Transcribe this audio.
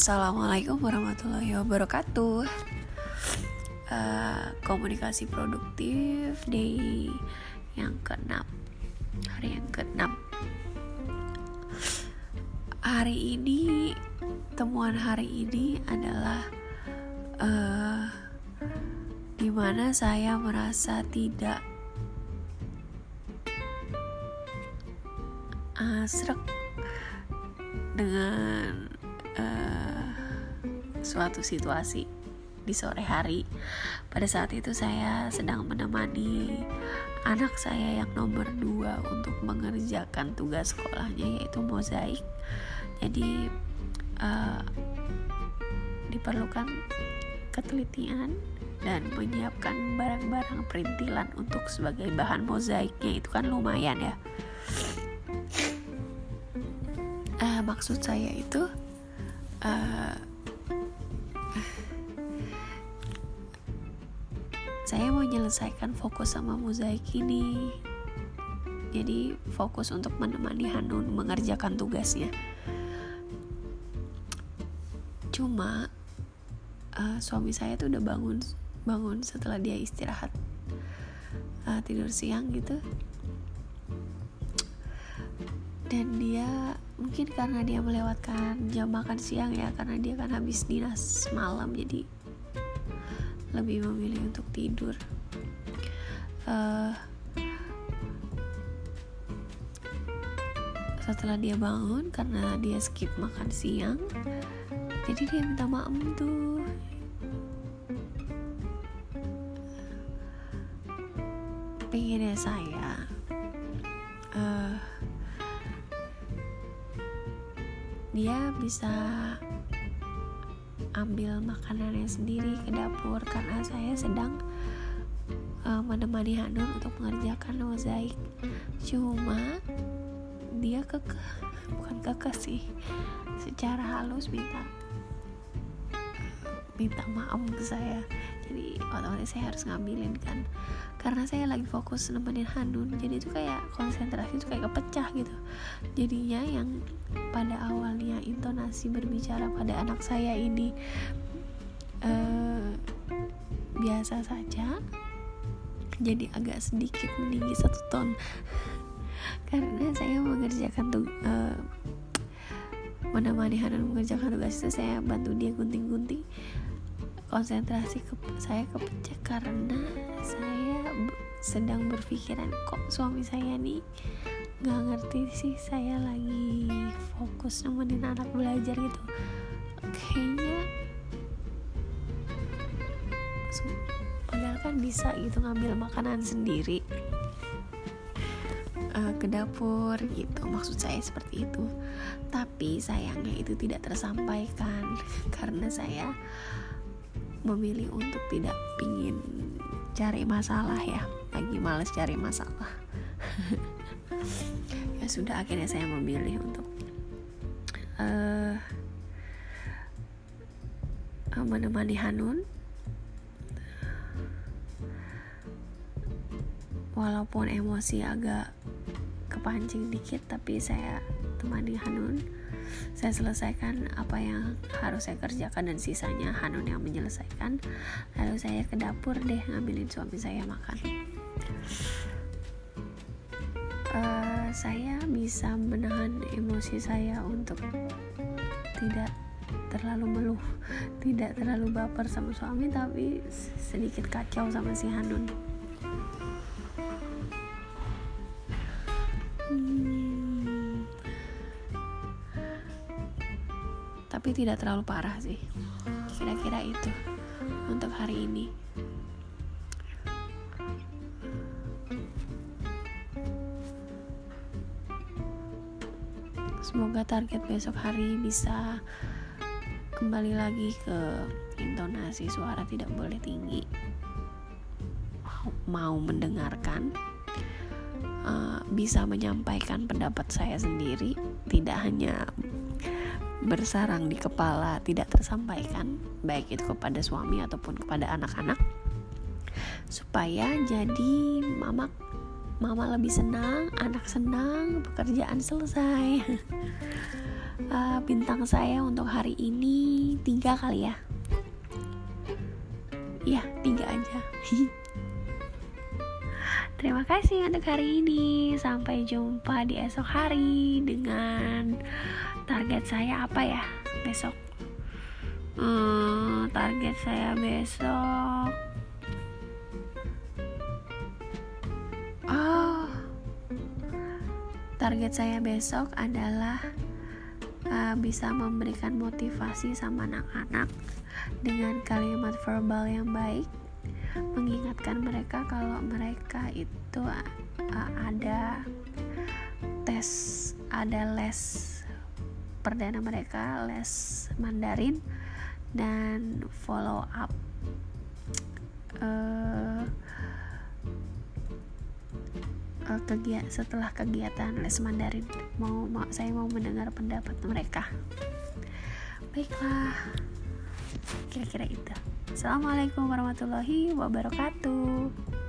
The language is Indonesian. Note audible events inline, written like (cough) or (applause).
Assalamualaikum warahmatullahi wabarakatuh. Uh, komunikasi produktif day yang keenam hari yang keenam hari ini temuan hari ini adalah uh, di mana saya merasa tidak uh, dengan uh, suatu situasi di sore hari. Pada saat itu saya sedang menemani anak saya yang nomor dua untuk mengerjakan tugas sekolahnya yaitu mozaik. Jadi uh, diperlukan ketelitian dan menyiapkan barang-barang perintilan untuk sebagai bahan mozaiknya itu kan lumayan ya. Uh, maksud saya itu uh, saya mau menyelesaikan fokus sama mozaik ini. Jadi fokus untuk menemani Hanun mengerjakan tugasnya. Cuma uh, suami saya tuh udah bangun bangun setelah dia istirahat uh, tidur siang gitu. Dan dia mungkin karena dia melewatkan jam makan siang ya karena dia kan habis dinas malam jadi lebih memilih untuk tidur. Uh, setelah dia bangun karena dia skip makan siang jadi dia minta maaf tuh. Pengennya saya uh, dia bisa ambil makanannya sendiri ke dapur karena saya sedang uh, menemani Hanun untuk mengerjakan mozaik. Cuma dia kekeh (laughs) bukan kekeh sih secara halus minta minta maaf ke saya. Jadi otomatis saya harus ngambilin kan karena saya lagi fokus nemenin Hanun jadi itu kayak konsentrasi itu kayak kepecah gitu. Jadinya yang pada awalnya intonasi berbicara pada anak saya ini uh, biasa saja jadi agak sedikit meninggi satu ton. (laughs) Karena saya mengerjakan tuh uh, menemani Hanun mengerjakan tugas itu saya bantu dia gunting-gunting konsentrasi ke saya kepecah karena saya sedang berpikiran kok suami saya nih gak ngerti sih saya lagi fokus nemenin anak belajar gitu? Kayaknya padahal kan bisa gitu ngambil makanan sendiri uh, ke dapur gitu. Maksud saya seperti itu. Tapi sayangnya itu tidak tersampaikan (laughs) karena saya memilih untuk tidak pingin cari masalah ya. Lagi males cari masalah. (laughs) Ya sudah akhirnya saya memilih untuk uh, menemani Hanun. Walaupun emosi agak kepancing dikit tapi saya temani Hanun saya selesaikan apa yang harus saya kerjakan dan sisanya Hanun yang menyelesaikan. Lalu saya ke dapur deh ngambilin suami saya makan. Uh, saya bisa menahan emosi saya untuk tidak terlalu meluh tidak terlalu baper sama suami tapi sedikit kacau sama si Hanun tapi tidak terlalu parah sih. Kira-kira itu untuk hari ini. Semoga target besok hari bisa kembali lagi ke intonasi suara tidak boleh tinggi. Mau mendengarkan uh, bisa menyampaikan pendapat saya sendiri tidak hanya bersarang di kepala tidak tersampaikan baik itu kepada suami ataupun kepada anak-anak supaya jadi mama mama lebih senang anak senang pekerjaan selesai. Uh, (laughs) bintang saya untuk hari ini tiga kali ya? Ya tiga aja. (laughs) Terima kasih untuk hari ini. Sampai jumpa di esok hari dengan target saya apa ya besok? Hmm, target saya besok. Oh, target saya besok adalah uh, bisa memberikan motivasi sama anak-anak dengan kalimat verbal yang baik mengingatkan mereka kalau mereka itu uh, ada tes ada les perdana mereka les Mandarin dan follow up. Uh, uh, kegiatan setelah kegiatan les Mandarin mau, mau saya mau mendengar pendapat mereka. Baiklah kira-kira itu. Assalamualaikum warahmatullahi wabarakatuh